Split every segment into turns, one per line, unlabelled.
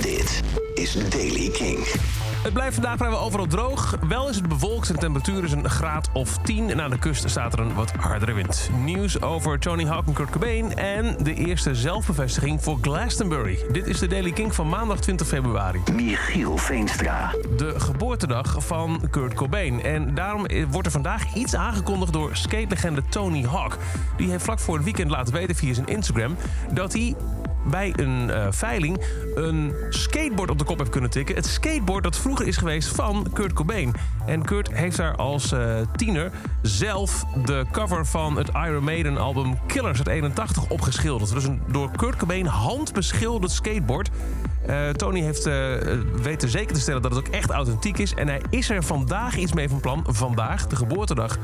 Dit is Daily King.
Het blijft vandaag vrijwel overal droog. Wel is het bewolkt en de temperatuur is een graad of 10. En aan de kust staat er een wat hardere wind. Nieuws over Tony Hawk en Kurt Cobain. En de eerste zelfbevestiging voor Glastonbury. Dit is de Daily King van maandag 20 februari.
Michiel Veenstra.
De geboortedag van Kurt Cobain. En daarom wordt er vandaag iets aangekondigd door skatelegende Tony Hawk. Die heeft vlak voor het weekend laten weten via zijn Instagram... dat hij bij een uh, veiling een skateboard op de kop heeft kunnen tikken. Het skateboard dat vroeger is geweest van Kurt Cobain. En Kurt heeft daar als uh, tiener zelf de cover van het Iron Maiden album Killers uit 81 opgeschilderd. Dus een door Kurt Cobain handbeschilderd skateboard. Uh, Tony heeft weten zeker te stellen dat het ook echt authentiek is. En hij is er vandaag iets mee van plan. Vandaag, de geboortedag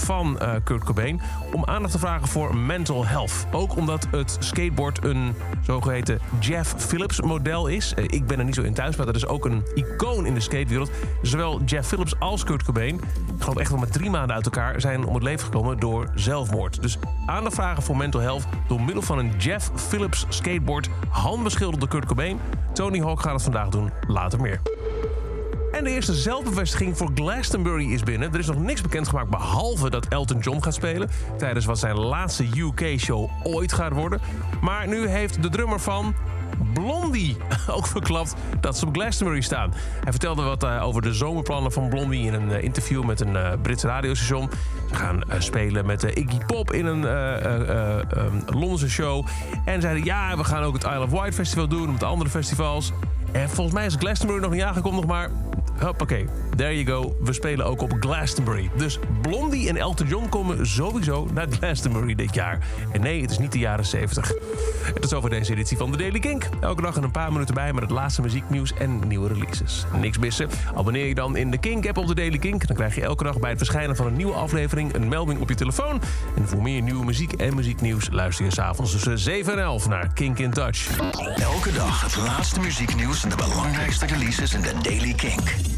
van uh, Kurt Cobain om aandacht te vragen voor mental health. Ook omdat het skateboard een zogeheten Jeff Phillips model is. Uh, ik ben er niet zo in thuis, maar dat is ook een icoon in de skatewereld. Zowel Jeff Phillips als Kurt Cobain, ik geloof echt wel met drie maanden uit elkaar, zijn om het leven gekomen door zelfmoord. Dus aandacht vragen voor mental health door middel van een Jeff Phillips skateboard, handbeschilderd door Kurt Cobain. Tony Hawk gaat het vandaag doen, later meer. En de eerste zelfbevestiging voor Glastonbury is binnen. Er is nog niks bekendgemaakt behalve dat Elton John gaat spelen... tijdens wat zijn laatste UK-show ooit gaat worden. Maar nu heeft de drummer van Blondie ook verklapt dat ze op Glastonbury staan. Hij vertelde wat uh, over de zomerplannen van Blondie in een uh, interview met een uh, Brits radiostation. Ze gaan spelen met Iggy Pop in een um, Londense show. En zeiden ja, we gaan ook het Isle of Wight Festival doen met andere festivals. En volgens mij is Glastonbury nog niet aangekondigd, maar Oh, Hoppakee, there you go. We spelen ook op Glastonbury. Dus Blondie en Elton John komen sowieso naar Glastonbury dit jaar. En nee, het is niet de jaren 70. Het is over deze editie van The Daily Kink. Elke dag een paar minuten bij met het laatste muzieknieuws en nieuwe releases. Niks missen? Abonneer je dan in de Kink-app op The Daily Kink. Dan krijg je elke dag bij het verschijnen van een nieuwe aflevering... een melding op je telefoon. En voor meer nieuwe muziek en muzieknieuws... luister je s'avonds tussen 7 en 11 naar Kink in Touch.
Elke dag het laatste muzieknieuws en de belangrijkste releases in The Daily Kink.